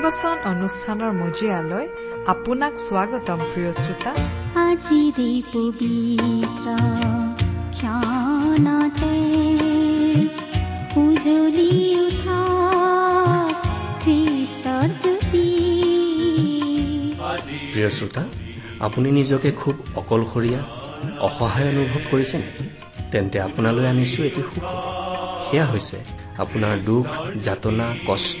ভক্তিবচন অনুষ্ঠানৰ মজিয়ালৈ আপোনাক স্বাগতম প্ৰিয় শ্ৰোতা। আজিৰে পবিত্ৰ ক্ষণতে উজলি উঠা খ্ৰীষ্টৰ জ্যোতি। প্ৰিয় শ্ৰোতা আপুনি নিজকে খুব অকলশৰীয়া অসহায় অনুভৱ কৰিছে নেকি? তেন্তে আপোনালৈ আনিছো এটি সুখবৰ। সেয়া হৈছে আপোনাৰ দুখ যাতনা কষ্ট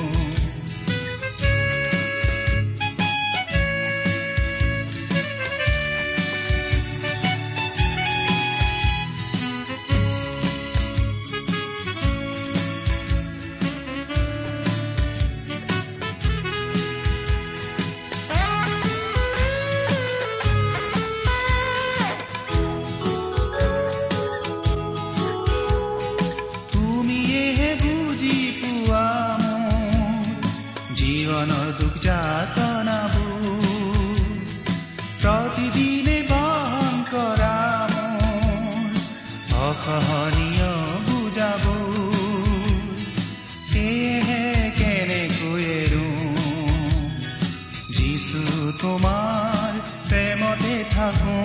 তোমাৰ প্ৰেমতে থাকো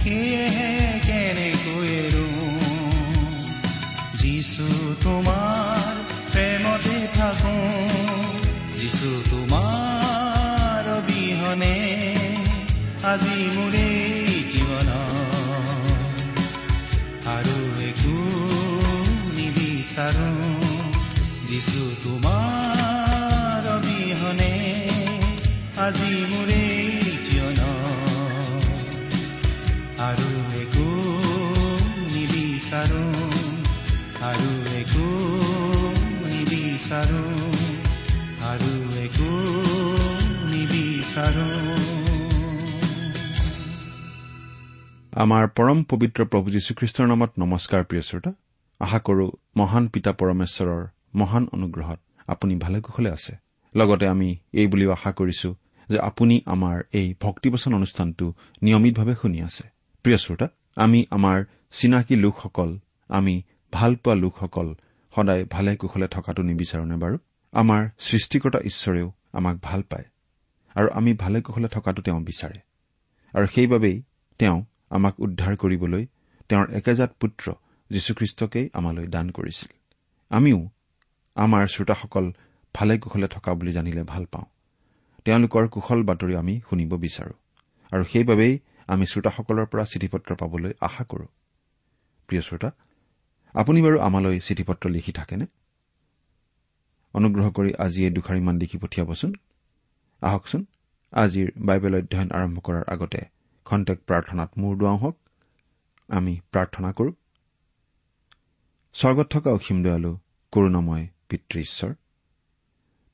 সেয়েহে কেনেকৈ যিছু তোমাৰ প্ৰেমতে থাকো যিছু তোমাৰ অবিহনে আজি মোৰে জীৱন আৰু একো নিবিচাৰো যিছু তোমাৰ আজি মোৰে আৰু একো নিবিচাৰো আৰু একো নিবিচাৰো আৰু একো নিবিচাৰো আমাৰ পৰম পবিত্ৰ প্ৰভু যীশুখ্ৰীষ্টৰ নামত নমস্কাৰ প্ৰিয় শ্ৰোতা আশা কৰো মহান পিতা পৰমেশ্বৰৰ মহান অনুগ্ৰহত আপুনি ভালে কুশলে আছে লগতে আমি এই বুলিও আশা কৰিছো যে আপুনি আমাৰ এই ভক্তিবচন অনুষ্ঠানটো নিয়মিতভাৱে শুনি আছে। প্ৰিয় শ্ৰোতা আমি আমাৰ চিনাকি লোকসকল আমি ভাল পোৱা লোকসকল সদায় ভালে কুশলে থকাটো নিবিচাৰোনে বাৰু? আমাৰ সৃষ্টিকৰ্তা ঈশ্বৰেও আমাক ভাল পায় আৰু আমি ভালে কুশলে থকাটো তেওঁ বিচাৰে। আৰু সেইবাবেই তেওঁ আমাক উদ্ধাৰ কৰিবলৈ তেওঁৰ একেজাত পুত্ৰ যীশুখ্ৰীষ্টকেই আমালৈ দান কৰিছিল। আমিও আমাৰ শ্ৰোতাসকল ভালে কুশলে থকা বুলি জানিলে ভাল পাওঁ। তেওঁলোকৰ কুশল বাতৰি আমি শুনিব বিচাৰো। আৰু সেইবাবেই আমি শ্ৰোতাসকলৰ পৰা চিঠি পত্ৰ পাবলৈ আশা কৰো। প্ৰিয় শ্ৰোতা আপুনি বাৰু আমালৈ চিঠি পত্ৰ লিখি থাকেনে? অনুগ্ৰহ কৰি আজি এই দুখাৰিমান লিখি পঠিয়াবচোন। আহকচোন আজিৰ বাইবেল অধ্যয়ন আৰম্ভ কৰাৰ আগতে খন্তেক প্ৰাৰ্থনাত মূৰ দুৱাওঁ হওক। আমি প্ৰাৰ্থনা কৰো। স্বৰ্গত থকা অসীম দয়ালু কৰুণাময় পিতৃ ঈশ্বৰ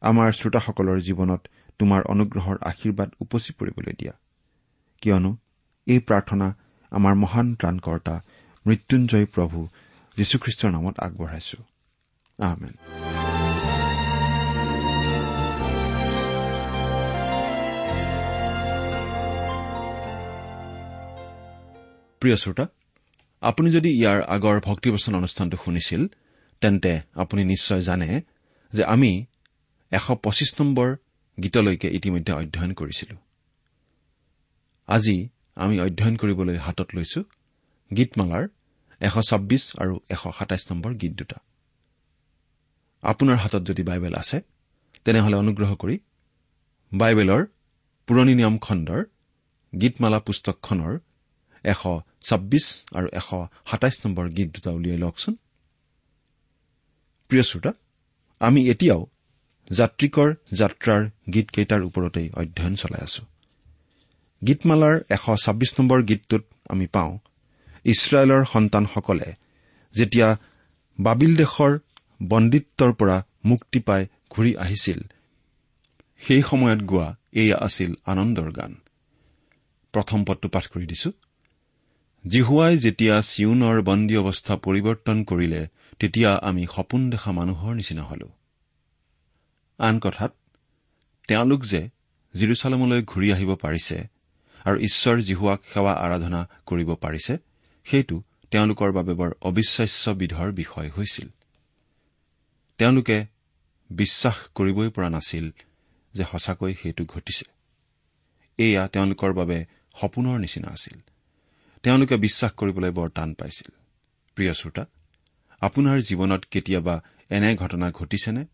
আমাৰ শ্ৰোতাসকলৰ জীৱনত তোমাৰ অনুগ্ৰহৰ আশীৰ্বাদ উপচি পৰিবলৈ দিয়া। কিয়নো এই প্ৰাৰ্থনা আমাৰ মহান ত্ৰাণকৰ্তা মৃত্যুঞ্জয় প্ৰভু যীশুখ্ৰীষ্টৰ নামত আগবঢ়াইছো। প্ৰিয় শ্ৰোতা আপুনি যদি ইয়াৰ আগৰ ভক্তিবচন অনুষ্ঠানটো শুনিছিল তেন্তে আপুনি নিশ্চয় জানে যে আমি এশ পঁচিছ নম্বৰ গীতলৈকে ইতিমধ্যে অধ্যয়ন কৰিছিলো। আজি আমি অধ্যয়ন কৰিবলৈ হাতত লৈছো গীতমালাৰ এশ ছাব্বিছ আৰু এশ সাতাইছ নম্বৰ গীত দুটা। আপোনাৰ হাতত যদি বাইবেল আছে তেনেহলে অনুগ্ৰহ কৰি বাইবেলৰ পুৰণি নিয়ম খণ্ডৰ গীতমালা পুস্তকখনৰ এশ ছাব্বিছ আৰু এশ সাতাইছ নম্বৰ গীত দুটা উলিয়াই লওকচোন। প্ৰিয় শ্ৰোতা আমি এতিয়াও যাত্ৰিকৰ যাত্ৰাৰ গীতকেইটাৰ ওপৰতেই অধ্যয়ন চলাই আছো। গীতমালাৰ এশ ছাব্বিছ নম্বৰ গীতটোত আমি পাওঁ ইছৰাইলৰ সন্তানসকলে যেতিয়া বাবিল দেশৰ বন্দিত্বৰ পৰা মুক্তি পাই ঘূৰি আহিছিল সেই সময়ত গোৱা এয়া আছিল আনন্দৰ গান। প্ৰথম পদটো পাঠ কৰি দিছো। জিহুৱাই যেতিয়া চিউনৰ বন্দী অৱস্থা পৰিৱৰ্তন কৰিলে তেতিয়া আমি সপোন দেখা মানুহৰ নিচিনা হলো। আন কথাত তেওঁলোক যে জিৰচালামলৈ ঘূৰি আহিব পাৰিছে আৰু ঈশ্বৰ জিহুৱাক সেৱা আৰাধনা কৰিব পাৰিছে সেইটো তেওঁলোকৰ বাবে বৰ অবিশ্বাস্য বিধৰ বিষয় হৈছিল। তেওঁলোকে বিশ্বাস কৰিবই পৰা নাছিল যে সঁচাকৈ সেইটো ঘটিছে। এয়া তেওঁলোকৰ বাবে সপোনৰ নিচিনা আছিল। তেওঁলোকে বিশ্বাস কৰিবলৈ বৰ টান পাইছিল। প্ৰিয় শ্ৰোতা আপোনাৰ জীৱনত কেতিয়াবা এনে ঘটনা ঘটিছেনে?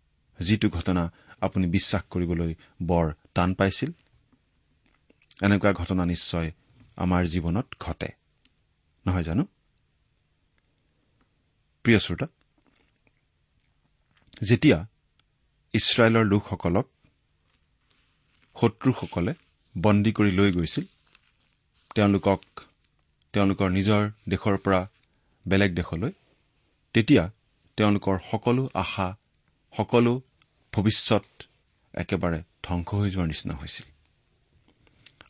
যিটো ঘটনা আপুনি বিশ্বাস কৰিবলৈ বৰ টান পাইছিল এনেকুৱা ঘটনা নিশ্চয় আমাৰ জীৱনত ঘটে। নহয় জানো? প্ৰিয় শ্ৰোতা যেতিয়া ইছৰাইলৰ লোকসকলক শত্ৰুসকলে বন্দী কৰি লৈ গৈছিল তেওঁলোকক তেওঁলোকৰ নিজৰ দেশৰ পৰা বেলেগ দেশলৈ তেতিয়া তেওঁলোকৰ সকলো আশা সকলো ভৱিষ্যত একেবাৰে ধ্বংস হৈ যোৱাৰ নিচিনা হৈছিল।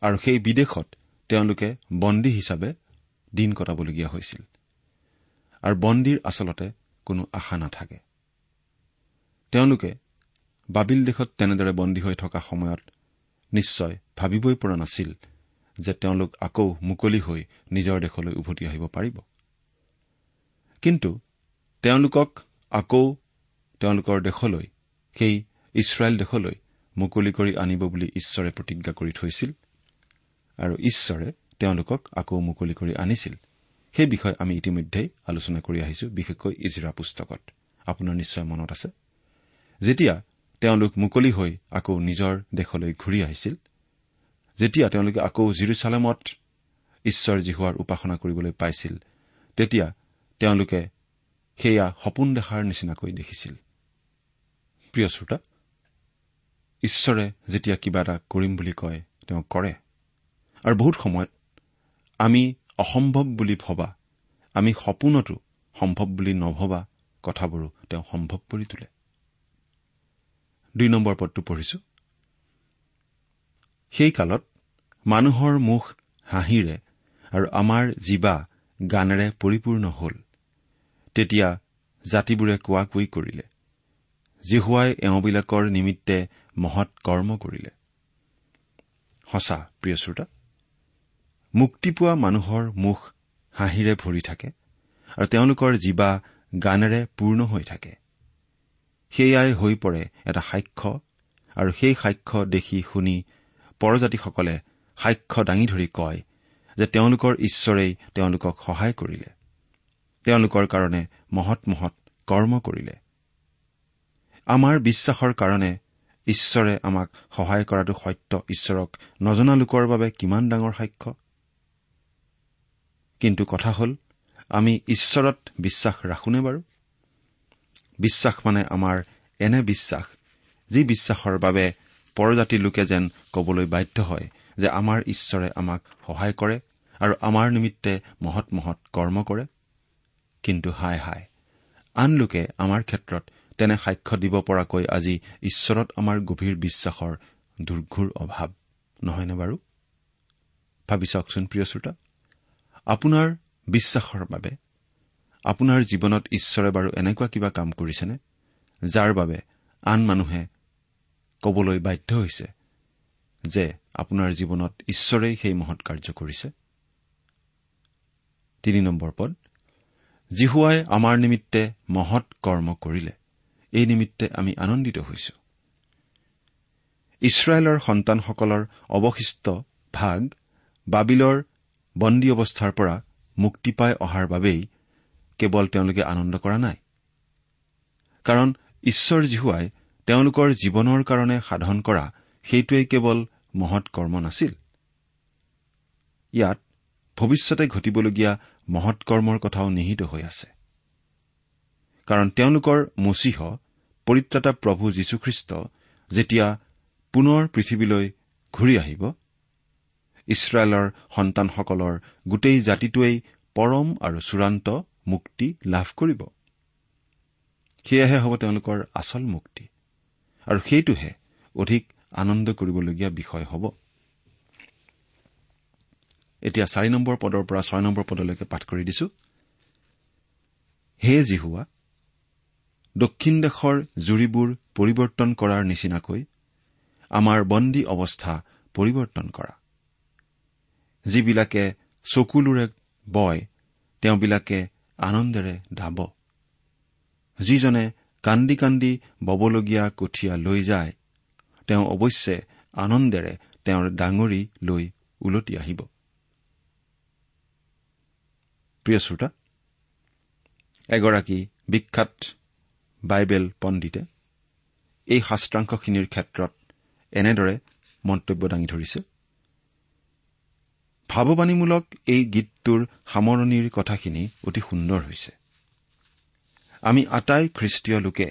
আৰু সেই বিদেশত তেওঁলোকে বন্দী হিচাপে দিন কটাবলগীয়া হৈছিল। আৰু বন্দীৰ আচলতে কোনো আশা নাথাকে। তেওঁলোকে বাবিল দেশত তেনেদৰে বন্দী হৈ থকা সময়ত নিশ্চয় ভাবিবই পৰা নাছিল যে তেওঁলোক আকৌ মুকলি হৈ নিজৰ দেশলৈ উভতি আহিব পাৰিব। কিন্তু তেওঁলোকক আকৌ তেওঁলোকৰ দেশলৈ সেই ইছৰাইল দেশলৈ মুকলি কৰি আনিব বুলি ঈশ্বৰে প্ৰতিজ্ঞা কৰি থৈছিল আৰু ঈশ্বৰে তেওঁলোকক আকৌ মুকলি কৰি আনিছিল। সেই বিষয়ে আমি ইতিমধ্যেই আলোচনা কৰি আহিছো বিশেষকৈ ইজৰা পুস্তকত। আপোনাৰ নিশ্চয় মনত আছে? যেতিয়া তেওঁলোক মুকলি হৈ আকৌ নিজৰ দেশলৈ ঘূৰি আহিছিল যেতিয়া তেওঁলোকে আকৌ জিৰচালেমত ঈশ্বৰ হোৱাৰ উপাসনা কৰিবলৈ পাইছিল তেতিয়া তেওঁলোকে সেয়া সপোন দেখাৰ নিচিনাকৈ দেখিছিল। প্ৰিয় শ্ৰোতা ঈশ্বৰে যেতিয়া কিবা এটা কৰিম বুলি কয় তেওঁ কৰে। আৰু বহুত সময়ত আমি অসম্ভৱ বুলি ভবা আমি সপোনতো সম্ভৱ বুলি নভবা কথাবোৰো তেওঁ সম্ভৱ কৰি তোলে। দুই নম্বৰ পদটো পঢ়িছো। সেই কালত মানুহৰ মুখ হাঁহিৰে আৰু আমাৰ জীৱা গানেৰে পৰিপূৰ্ণ হল। তেতিয়া জাতিবোৰে কোৱাকৈ কৰিলে। জিহুৱাই এওঁবিলাকৰ নিমিত্তে মহৎ কৰ্ম কৰিলে। সঁচা প্ৰিয় শ্ৰোতা মুক্তি পোৱা মানুহৰ মুখ হাঁহিৰে ভৰি থাকে আৰু তেওঁলোকৰ জীৱা গানেৰে পূৰ্ণ হৈ থাকে। সেয়াই হৈ পৰে এটা সাক্ষ্য আৰু সেই সাক্ষ্য দেখি শুনি পৰজাতিসকলে সাক্ষ্য দাঙি ধৰি কয় যে তেওঁলোকৰ ঈশ্বৰেই তেওঁলোকক সহায় কৰিলে। তেওঁলোকৰ কাৰণে মহৎ মহৎ কৰ্ম কৰিলে। আমাৰ বিশ্বাসৰ কাৰণে ঈশ্বৰে আমাক সহায় কৰাটো সত্য ঈশ্বৰক নজনা লোকৰ বাবে কিমান ডাঙৰ সাক্ষ্য? কিন্তু কথা হ'ল আমি ঈশ্বৰত বিশ্বাস ৰাখোনে বাৰু? বিশ্বাস মানে আমাৰ এনে বিশ্বাস যি বিশ্বাসৰ বাবে পৰজাতিৰ লোকে যেন কবলৈ বাধ্য হয় যে আমাৰ ঈশ্বৰে আমাক সহায় কৰে আৰু আমাৰ নিমিত্তে মহৎ মহৎ কৰ্ম কৰে। কিন্তু হাই হাই আন লোকে আমাৰ ক্ষেত্ৰত তেনে সাক্ষ্য দিব পৰাকৈ আজি ঈশ্বৰত আমাৰ গভীৰ বিশ্বাসৰ দুৰ্ঘুৰ অভাৱ। নহয়নে বাৰু? ভাবি চাওকচোন প্ৰিয় শ্ৰোতা। আপোনাৰ বিশ্বাসৰ বাবে আপোনাৰ জীৱনত ঈশ্বৰে বাৰু এনেকুৱা কিবা কাম কৰিছেনে যাৰ বাবে আন মানুহে কবলৈ বাধ্য হৈছে যে আপোনাৰ জীৱনত ঈশ্বৰেই সেই মহৎ কাৰ্য কৰিছে? তিনি নম্বৰ পদ জিহুৱাই আমাৰ নিমিত্তে মহৎ কৰ্ম কৰিলে। এই নিমিত্তে আমি আনন্দিত হৈছো। ইছৰাইলৰ সন্তানসকলৰ অৱশিষ্ট ভাগ বাবিলৰ বন্দী অৱস্থাৰ পৰা মুক্তি পাই অহাৰ বাবেই কেৱল তেওঁলোকে আনন্দ কৰা নাই। কাৰণ ঈশ্বৰ জীহুৱাই তেওঁলোকৰ জীৱনৰ কাৰণে সাধন কৰা সেইটোৱেই কেৱল মহৎ কৰ্ম নাছিল। ইয়াত ভৱিষ্যতে ঘটিবলগীয়া মহৎ কৰ্মৰ কথাও নিহিত হৈ আছে। কাৰণ তেওঁলোকৰ মচীহ পৰিত্ৰাতা প্ৰভু যীশুখ্ৰীষ্ট যেতিয়া পুনৰ পৃথিৱীলৈ ঘূৰি আহিব ইছৰাইলৰ সন্তানসকলৰ গোটেই জাতিটোৱেই পৰম আৰু চূড়ান্ত মুক্তি লাভ কৰিব। সেয়াহে হ'ব তেওঁলোকৰ আচল মুক্তি আৰু সেইটোহে অধিক আনন্দ কৰিবলগীয়া বিষয় হ'ব। এতিয়া চাৰি নম্বৰ পদৰ পৰা ছয় নম্বৰ পদলৈকে পাঠ কৰি দিছো। হে জিহুৱা দক্ষিণ দেশৰ জুৰিবোৰ পৰিৱৰ্তন কৰাৰ নিচিনাকৈ আমাৰ বন্দী অৱস্থা পৰিৱৰ্তন কৰা। যিবিলাকে চকুলোৰে বয় তেওঁবিলাকে আনন্দেৰে দাব যিজনে কান্দি কান্দি ববলগীয়া কঠীয়া লৈ যায় তেওঁ অৱশ্যে আনন্দেৰে তেওঁৰ ডাঙৰি লৈ ওলটি আহিব। এগৰাকী বিখ্যাত বাইবেল পণ্ডিতে এই শাস্ত্ৰাংশখিনিৰ ক্ষেত্ৰত এনেদৰে মন্তব্য দাঙি ধৰিছে। ভাৱবাণীমূলক এই গীতটোৰ সামৰণিৰ কথাখিনি অতি সুন্দৰ হৈছে। আমি আটাই খ্ৰীষ্টীয় লোকে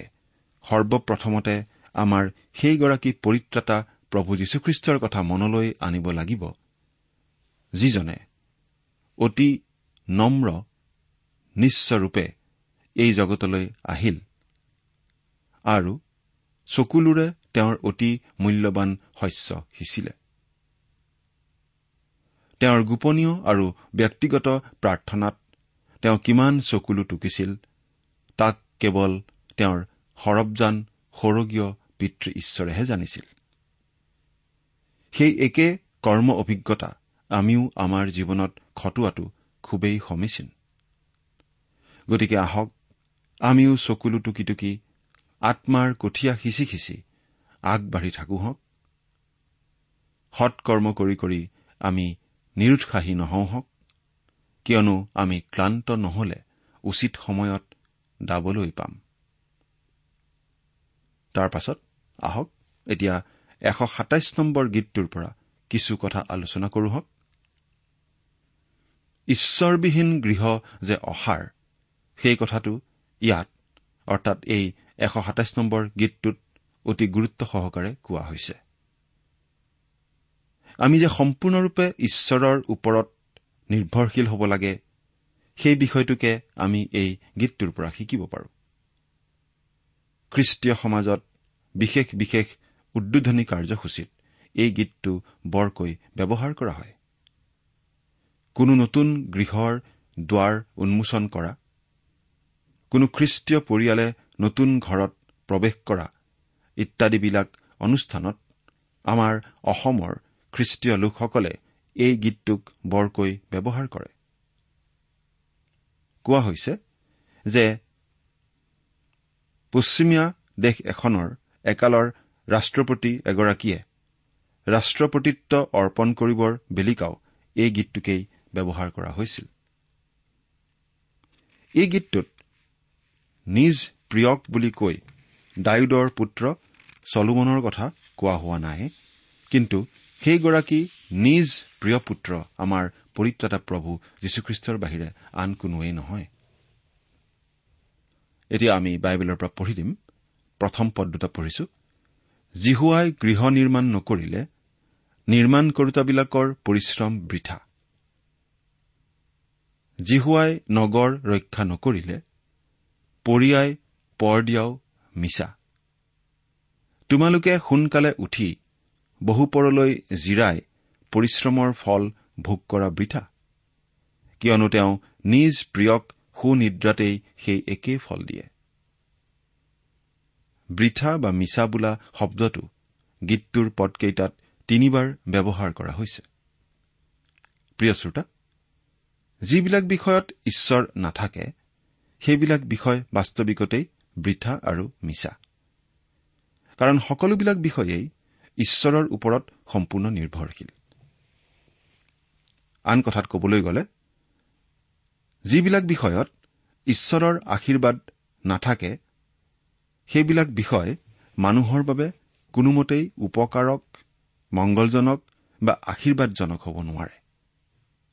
সৰ্বপ্ৰথমতে আমাৰ সেইগৰাকী পৰিত্ৰাতা প্ৰভু যীশুখ্ৰীষ্টৰ কথা মনলৈ আনিব লাগিব যিজনে অতি নম্ৰ নিশ্চৰূপে এই জগতলৈ আহিল। আৰু চকুলোৰে তেওঁৰ অতি মূল্যৱান শস্য সিঁচিলে। তেওঁৰ গোপনীয় আৰু ব্যক্তিগত প্ৰাৰ্থনাত তেওঁ কিমান চকুলো টুকিছিল তাক কেৱল তেওঁৰ সৰবজান সৌৰগীয় পিতৃ ঈশ্বৰেহে জানিছিল। সেই একে কৰ্ম অভিজ্ঞতা আমিও আমাৰ জীৱনত খটোৱাটো খুবেই সমীচীন। গতিকে আহক আমিও চকুলো টুকি টুকি আত্মাৰ কঠীয়া সিঁচি সিঁচি আগবাঢ়ি থাকো হওক সৎকৰ্ম কৰি কৰি আমি নিৰুৎসাহী নহওঁ হওক কিয়নো আমি ক্লান্ত নহলে উচিত সময়ত দাবলৈ পাম। তাৰ পাছত আহক এতিয়া এশ সাতাইছ নম্বৰ গীতটোৰ পৰা কিছু কথা আলোচনা কৰো হওক ঈশ্বৰবিহীন গৃহ যে অসাৰ সেই কথাটো ইয়াত অৰ্থাৎ এই এশ সাতাইছ নম্বৰ গীতটোত অতি গুৰুত্ব সহকাৰে কোৱা হৈছে। আমি যে সম্পূৰ্ণৰূপে ঈশ্বৰৰ ওপৰত নিৰ্ভৰশীল হ'ব লাগে সেই বিষয়টোকে আমি এই গীতটোৰ পৰা শিকিব পাৰোঁ। খ্ৰীষ্টীয় সমাজত বিশেষ বিশেষ উদ্বোধনী কাৰ্যসূচীত এই গীতটো বৰকৈ ব্যৱহাৰ কৰা হয়। কোনো নতুন গৃহৰ দুৱাৰ উন্মোচন কৰা কোনো খ্ৰীষ্টীয় পৰিয়ালে নতুন ঘৰত প্ৰৱেশ কৰা ইত্যাদিবিলাক অনুষ্ঠানত আমাৰ অসমৰ খ্ৰীষ্টীয় লোকসকলে এই গীতটোক বৰকৈ ব্যৱহাৰ কৰে। কোৱা হৈছে যে পশ্চিমীয়া দেশ এখনৰ একালৰ ৰাষ্ট্ৰপতি এগৰাকীয়ে ৰাষ্ট্ৰপতিত্ব অৰ্পণ কৰিবৰ বেলিকাও এই গীতটোকেই ব্যৱহাৰ কৰা হৈছিল। এই গীতটোত নিজ প্ৰিয়ক বুলি কৈ ডায়ুদৰ পুত্ৰ চলোমনৰ কথা কোৱা হোৱা নাই। কিন্তু সেইগৰাকী নিজ প্ৰিয় পুত্ৰ আমাৰ পৰিত্ৰাতা প্ৰভু যীশুখ্ৰীষ্টৰ বাহিৰে আন কোনোৱেই নহয়। এতিয়া আমি বাইবেলৰ পৰা পঢ়ি দিম। প্ৰথম পদ দুটা পঢ়িছো। জিহুৱাই গৃহ নিৰ্মাণ নকৰিলে নিৰ্মাণ কৰোতাবিলাকৰ পৰিশ্ৰম বৃথা। জিহুৱাই নগৰ ৰক্ষা নকৰিলে পৰিয়াই পৰ দিয়াও মিছা। তোমালোকে সোনকালে উঠি বহুপৰলৈ জিৰাই পৰিশ্ৰমৰ ফল ভোগ কৰা বৃথা। কিয়নো তেওঁ নিজ প্ৰিয়ক সুনিদ্ৰাতেই সেই একেই ফল দিয়ে। বৃথা বা মিছা বোলা শব্দটো গীতটোৰ পদকেইটাত তিনিবাৰ ব্যৱহাৰ কৰা হৈছে। প্ৰিয় শ্ৰোতা যিবিলাক বিষয়ত ঈশ্বৰ নাথাকে সেইবিলাক বিষয় বাস্তৱিকতেই বৃথা আৰু মিছা। কাৰণ সকলোবিলাক বিষয়েই ঈশ্বৰৰ ওপৰত সম্পূৰ্ণ নিৰ্ভৰশীল। আন কথাত কবলৈ গ'লে যিবিলাক বিষয়ত ঈশ্বৰৰ আশীৰ্বাদ নাথাকে সেইবিলাক বিষয় মানুহৰ বাবে কোনোমতেই উপকাৰক মংগলজনক বা আশীৰ্বাদজনক হ'ব নোৱাৰে।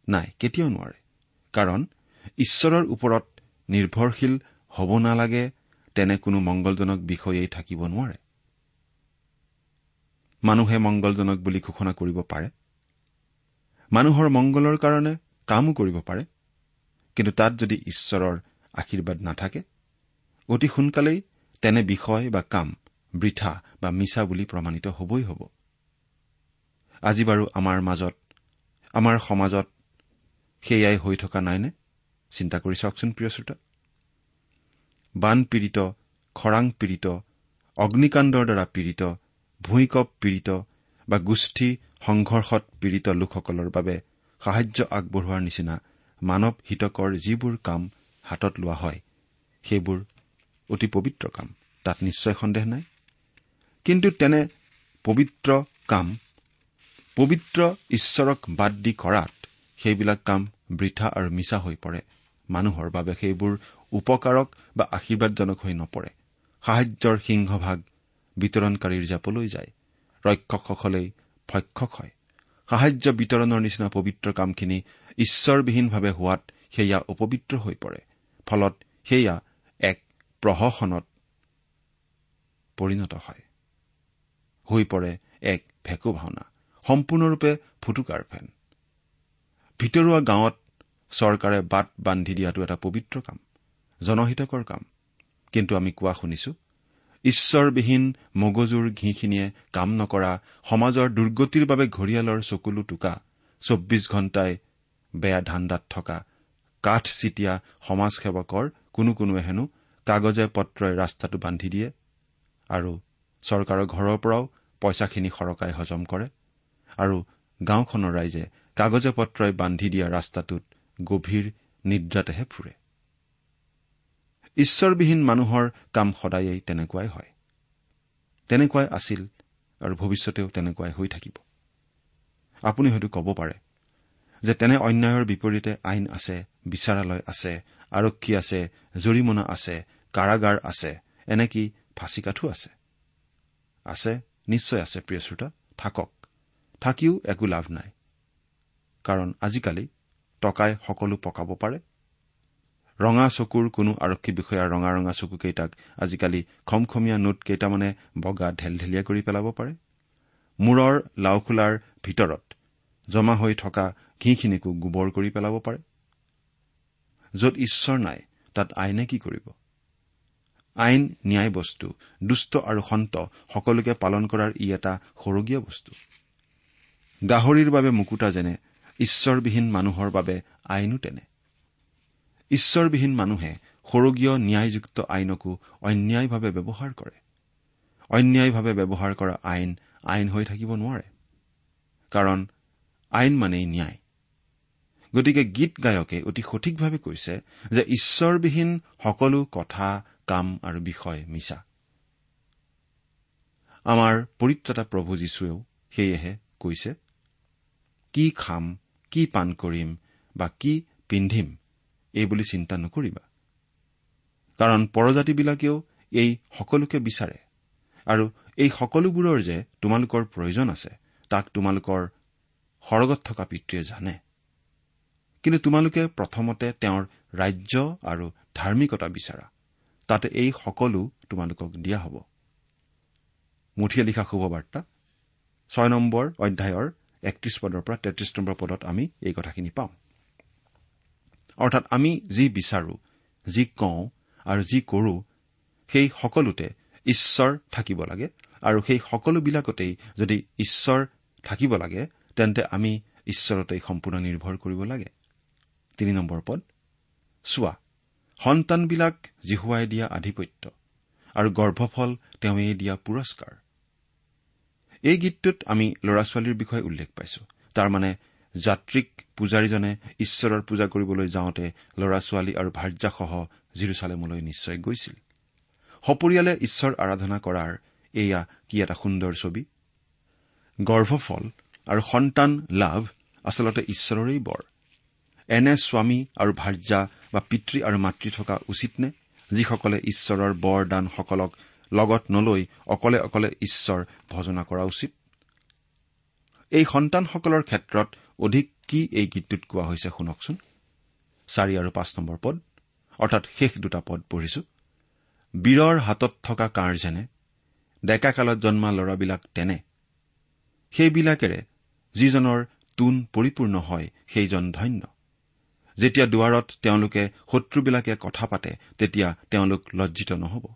নাই কেতিয়াও নোৱাৰে। কাৰণ ঈশ্বৰৰ ওপৰত নিৰ্ভৰশীল হ'ব নালাগে তেনে কোনো মংগলজনক বিষয়েই থাকিব নোৱাৰে। মানুহে মংগলজনক বুলি ঘোষণা কৰিব পাৰে। মানুহৰ মংগলৰ কাৰণে কামো কৰিব পাৰে। কিন্তু তাত যদি ঈশ্বৰৰ আশীৰ্বাদ নাথাকে অতি সোনকালেই তেনে বিষয় বা কাম বৃথা বা মিছা বুলি প্ৰমাণিত হবই হ'ব। আজি বাৰু আমাৰ মাজত আমাৰ সমাজত সেয়াই হৈ থকা নাইনে? চিন্তা কৰি চাওকচোন প্ৰিয় শ্ৰোতা। বানপীড়িত খৰাং পীড়িত অগ্নিকাণ্ডৰ দ্বাৰা পীড়িত ভূঁইকপ পীড়িত বা গোষ্ঠী সংঘৰ্ষত পীড়িত লোকসকলৰ বাবে সাহায্য আগবঢ়োৱাৰ নিচিনা মানৱ হিতকৰ যিবোৰ কাম হাতত লোৱা হয় সেইবোৰ অতি পবিত্ৰ কাম। তাত নিশ্চয় সন্দেহ নাই। কিন্তু তেনে পবিত্ৰ কাম পবিত্ৰ ঈশ্বৰক বাদ দি কৰাত সেইবিলাক কাম বৃথা আৰু মিছা হৈ পৰে। মানুহৰ বাবে সেইবোৰ উপকাৰক বা আশীৰ্বাদজনক হৈ নপৰে। সাহায্যৰ সিংহভাগ বিতৰণকাৰীৰ জাপলৈ যায়। ৰক্ষকসকলেই ভক্ষক হয়। সাহায্য বিতৰণৰ নিচিনা পবিত্ৰ কামখিনি ঈশ্বৰবিহীনভাৱে হোৱাত সেয়া অপবিত্ৰ হৈ পৰে। ফলত সেয়া এক প্ৰহসনত পৰিণত হয়। হৈ পৰে এক ভেকু ভাওনা। সম্পূৰ্ণৰূপে ফুটুকাৰ ফেন। ভিতৰুৱা গাঁৱত চৰকাৰে বাট বান্ধি দিয়াটো এটা পবিত্ৰ কাম জনহিতকৰ কাম। কিন্তু আমি কোৱা শুনিছো ঈশ্বৰবিহীন মগজুৰ ঘিখিনিয়ে কাম নকৰা সমাজৰ দুৰ্গতিৰ বাবে ঘৰিয়ালৰ চকুলো টোকা চৌব্বিছ ঘণ্টাই বেয়া ধান্দাত থকা কাঠ চিতিয়া সমাজসেৱকৰ কোনো কোনোৱে হেনো কাগজে পত্ৰই ৰাস্তাটো বান্ধি দিয়ে আৰু চৰকাৰৰ ঘৰৰ পৰাও পইচাখিনি সৰকাই হজম কৰে আৰু গাঁওখনৰ ৰাইজে কাগজে পত্ৰই বান্ধি দিয়া ৰাস্তাটোত গভীৰ নিদ্ৰাতেহে ফুৰে। ঈশ্বৰবিহীন মানুহৰ কাম সদায়েই তেনেকুৱাই হয়। তেনেকুৱাই আছিল আৰু ভৱিষ্যতেও তেনেকুৱাই হৈ থাকিব। আপুনি হয়তো ক'ব পাৰে যে তেনে অন্যায়ৰ বিপৰীতে আইন আছে বিচাৰালয় আছে আৰক্ষী আছে জৰিমনা আছে কাৰাগাৰ আছে এনেকি ফাঁচীকাঠো আছে? আছে নিশ্চয় আছে প্ৰিয় শ্ৰোতা থাকক। থাকিও একো লাভ নাই। কাৰণ আজিকালি টকাই সকলো পকাব পাৰে? ৰঙা চকুৰ কোনো আৰক্ষী বিষয়াৰ ৰঙা ৰঙা চকুকেইটাক আজিকালি খমখমীয়া নোট কেইটামানে বগা ঢেলঢেলীয়া কৰি পেলাব পাৰে? মূৰৰ লাওখোলাৰ ভিতৰত জমা হৈ থকা ঘিখিনিকো গোবৰ কৰি পেলাব পাৰে? য'ত ঈশ্বৰ নাই তাত আইনে কি কৰিব? আইন ন্যায় বস্তু দুষ্ট আৰু সন্ত সকলোকে পালন কৰাৰ ই এটা সৰগীয়া বস্তু। গাহৰিৰ বাবে মুকুতা যেনে ঈশ্বৰবিহীন মানুহৰ বাবে আইনো তেনে। ঈশ্বৰবিহীন মানুহে সৰগীয় ন্যায়যুক্ত আইনকো অন্যায়ভাৱে ব্যৱহাৰ কৰে। অন্যায়ভাৱে ব্যৱহাৰ কৰা আইন আইন হৈ থাকিব নোৱাৰে। কাৰণ আইন মানেই ন্যায়। গতিকে গীত গায়কে অতি সঠিকভাৱে কৈছে যে ঈশ্বৰবিহীন সকলো কথা কাম আৰু বিষয় মিছা। আমাৰ পৰিত্ৰতা প্ৰভু যীশুৱেও সেয়েহে কৈছে কি খাম কি পাণ কৰিম বা কি পিন্ধিম এই বুলি চিন্তা নকৰিবা। কাৰণ পৰজাতিবিলাকেও এই সকলোকে বিচাৰে। আৰু এই সকলোবোৰৰ যে তোমালোকৰ প্ৰয়োজন আছে তাক তোমালোকৰ সৰগত থকা পিতৃয়ে জানে। কিন্তু তোমালোকে প্ৰথমতে তেওঁৰ ৰাজ্য আৰু ধাৰ্মিকতা বিচাৰা। তাতে এই সকলো তোমালোকক দিয়া হ'ব। মুঠিয়ে লিখা শুভবাৰ্তা ছয় নম্বৰ অধ্যায়ৰ একত্ৰিশ পদৰ পৰা তেত্ৰিশ নম্বৰ পদত আমি এই কথাখিনি পাওঁ অৰ্থাৎ আমি যি বিচাৰো যি কওঁ আৰু যি কৰো সেই সকলোতে ঈশ্বৰ থাকিব লাগে আৰু সেই সকলোবিলাকতেই যদি ঈশ্বৰ থাকিব লাগে তেন্তে আমি ঈশ্বৰতেই সম্পূৰ্ণ নিৰ্ভৰ কৰিব লাগে। তিনি নম্বৰ পদ চোৱা সন্তানবিলাক জিহুৱাই দিয়া আধিপত্য আৰু গৰ্ভফল তেওঁৱেই দিয়া পুৰস্কাৰ। এই গীতটোত আমি ল'ৰা ছোৱালীৰ বিষয়ে উল্লেখ পাইছো। তাৰমানে যাত্ৰীক পূজাৰীজনে ঈশ্বৰৰ পূজা কৰিবলৈ যাওঁতে ল'ৰা ছোৱালী আৰু ভাৰ্যাসহ জিৰচালেমলৈ নিশ্চয় গৈছিল। সপৰিয়ালে ঈশ্বৰ আৰাধনা কৰাৰ এয়া কি এটা সুন্দৰ ছবি? গৰ্ভফল আৰু সন্তান লাভ আচলতে ঈশ্বৰৰেই বৰ। এনে স্বামী আৰু ভাৰ্যা বা পিতৃ আৰু মাতৃ থকা উচিত নে যিসকলে ঈশ্বৰৰ বৰদানসকলক লগত নলৈ অকলে অকলে ঈশ্বৰ ভজনা কৰা উচিত। এই সন্তানসকলৰ ক্ষেত্ৰত অধিক কি এই গীতটোত কোৱা হৈছে শুনকচোন। চাৰি আৰু পাঁচ নম্বৰ পদ অৰ্থাৎ শেষ দুটা পদ পঢ়িছো। বীৰৰ হাতত থকা কাঁড় যেনে ডেকাকালত জন্মা ল'ৰাবিলাক তেনে। সেইবিলাকেৰে যিজনৰ তোন পৰিপূৰ্ণ হয় সেইজন ধন্য। যেতিয়া দুৱাৰত তেওঁলোকে শত্ৰুবিলাকে কথা পাতে তেতিয়া তেওঁলোক লজ্জিত নহ'ব।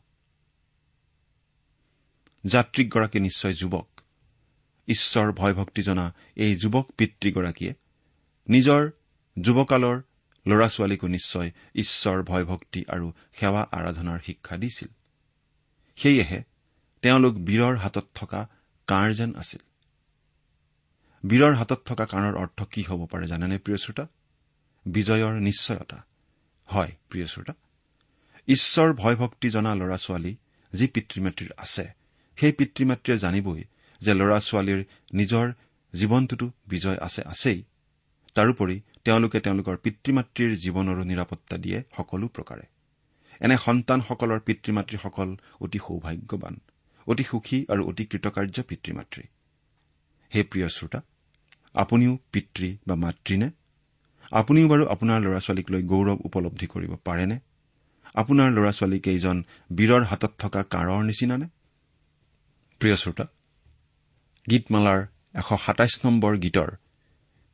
যাত্ৰীগৰাকী নিশ্চয় যুৱক। ঈশ্বৰ ভয়ভক্তি জনা এই যুৱক পিতৃগৰাকীয়ে নিজৰ যুৱকালৰ ল'ৰা ছোৱালীকো নিশ্চয় ঈশ্বৰ ভয়ভক্তি আৰু সেৱা আৰাধনাৰ শিক্ষা দিছিল। সেয়েহে তেওঁলোক বীৰৰ হাতত থকা কাঁড় যেন আছিল। বীৰৰ হাতত থকা কাঁড়ৰ অৰ্থ কি হ'ব পাৰে জানেনে প্ৰিয় শ্ৰোতা? বিজয়ৰ নিশ্চয়তা। হয় প্ৰিয় শ্ৰোতা। ঈশ্বৰ ভয়ভক্তি জনা ল'ৰা ছোৱালী যি পিতৃ মাতৃৰ আছে সেই পিতৃ মাতৃয়ে জানিবই যে ল'ৰা ছোৱালীৰ নিজৰ জীৱনটোতো বিজয় আছে আছেই। তাৰোপৰি তেওঁলোকে তেওঁলোকৰ পিতৃ মাতৃৰ জীৱনৰো নিৰাপত্তা দিয়ে সকলো প্ৰকাৰে। এনে সন্তানসকলৰ পিতৃ মাতৃসকল অতি সৌভাগ্যৱান অতি সুখী আৰু অতি কৃতকাৰ্য পিতৃ মাতৃ হে প্ৰিয় শ্ৰোতা আপুনিও পিতৃ বা মাতৃনে? আপুনিও বাৰু আপোনাৰ ল'ৰা ছোৱালীক লৈ গৌৰৱ উপলব্ধি কৰিব পাৰেনে? আপোনাৰ ল'ৰা ছোৱালী কেইজন বীৰৰ হাতত থকা কাঁড়ৰ নিচিনানে? প্ৰিয় শ্ৰোতা গীতমালাৰ এশ সাতাইছ নম্বৰ গীতৰ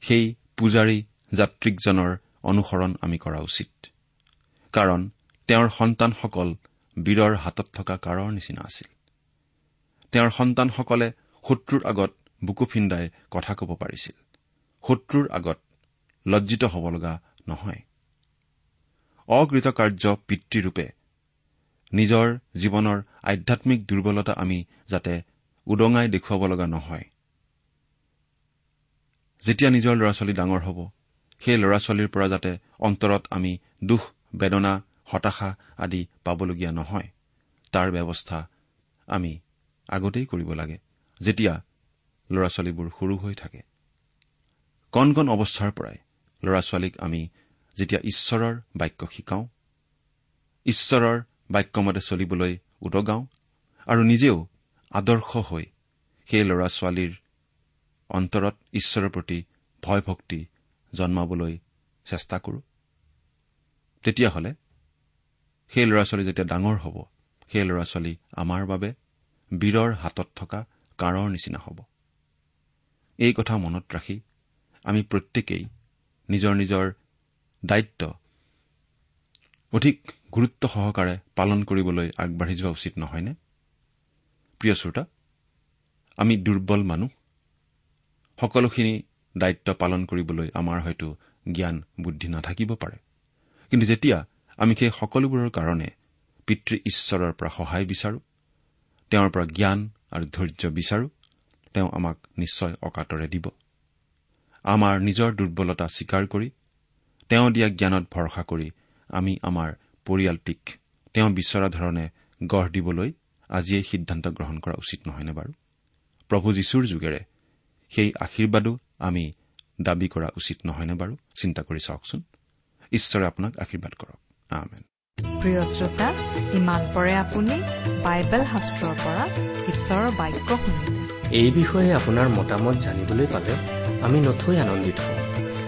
সেই পূজাৰী যাত্ৰিকজনৰ অনুসৰণ আমি কৰা উচিত। কাৰণ তেওঁৰ সন্তানসকল বীৰৰ হাতত থকা কাঁড়ৰ নিচিনা আছিল। তেওঁৰ সন্তানসকলে শত্ৰুৰ আগত বুকু ফিন্দাই কথা ক'ব পাৰিছিল। শত্ৰুৰ আগত লজ্জিত হ'ব লগা নহয়। অকৃতকাৰ্য পিতৃৰূপে নিজৰ জীৱনৰ আধ্যামিক দুৰ্বলতা আমি যাতে উদঙাই দেখুৱাব লগা নহয়। যেতিয়া নিজৰ ল'ৰা ছোৱালী ডাঙৰ হ'ব সেই ল'ৰা ছোৱালীৰ পৰা যাতে অন্তৰত আমি দুখ বেদনা হতাশা আদি পাবলগীয়া নহয় তাৰ ব্যৱস্থা আমি আগতেই কৰিব লাগে যেতিয়া ল'ৰা ছোৱালীবোৰ সৰু হৈ থাকে। কণ কণ অৱস্থাৰ পৰাই ল'ৰা ছোৱালীক আমি যেতিয়া ঈশ্বৰৰ বাক্য শিকাওঁ ঈশ্বৰৰ বাক্যমতে চলিবলৈ উদগাওঁ আৰু নিজেও আদৰ্শ হৈ সেই ল'ৰা ছোৱালীৰ অন্তৰত ঈশ্বৰৰ প্ৰতি ভয় ভক্তি জন্মাবলৈ চেষ্টা কৰো। তেতিয়াহ'লে সেই ল'ৰা ছোৱালী যেতিয়া ডাঙৰ হ'ব সেই ল'ৰা ছোৱালী আমাৰ বাবে বীৰৰ হাতত থকা কাঁড়ৰ নিচিনা হ'ব। এই কথা মনত ৰাখি আমি প্ৰত্যেকেই নিজৰ নিজৰ দায়িত্ব অধিক গুৰুত্ব সহকাৰে পালন কৰিবলৈ আগবাঢ়ি যোৱা উচিত নহয়নে? প্ৰিয় শ্ৰোতা আমি দুৰ্বল মানুহ। সকলোখিনি দায়িত্ব পালন কৰিবলৈ আমাৰ হয়তো জ্ঞান বুদ্ধি নাথাকিব পাৰে। কিন্তু যেতিয়া আমি সেই সকলোবোৰৰ কাৰণে পিতৃ ঈশ্বৰৰ পৰা সহায় বিচাৰো তেওঁৰ পৰা জ্ঞান আৰু ধৈৰ্য বিচাৰো তেওঁ আমাক নিশ্চয় অকাতৰে দিব। আমাৰ নিজৰ দুৰ্বলতা স্বীকাৰ কৰি তেওঁ দিয়া জ্ঞানত ভৰসা কৰি আমি আমাৰ পৰিয়ালটিক তেওঁ বিচৰা ধৰণে গঢ় দিবলৈ আজিয়েই সিদ্ধান্ত গ্ৰহণ কৰা উচিত নহয়নে বাৰু? প্ৰভু যীশুৰ যোগেৰে সেই আশীৰ্বাদো আমি দাবী কৰা উচিত নহয়নে বাৰু? চিন্তা কৰি চাওকচোন। ঈশ্বৰে আপোনাক আশীৰ্বাদ কৰক। প্ৰিয় শ্ৰোতা ইমান পৰে আপুনি বাইবেল শাস্ত্ৰৰ পৰা ঈশ্বৰৰ বাক্য শুনিলে এই বিষয়ে আপোনাৰ মতামত জানিবলৈ পালে আমি নথৈ আনন্দিত হওঁ।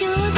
যদি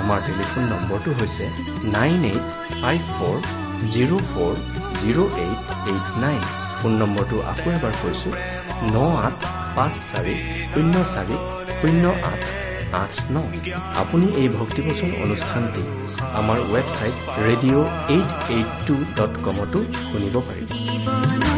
আমাৰ টেলিফোন নম্বৰটো হৈছে nine eight five four zero' four zero' eight eight nine phone নম্বৰটো আকৌ এবাৰ কৈছো ন আঠ পাঁচ চাৰি শূন্য চাৰি শূন্য আঠ আঠ ন। আপুনি এই ভক্তিবচন অনুষ্ঠানটি আমাৰ website radio' eight eight two dot কমতো শুনিব পাৰিব।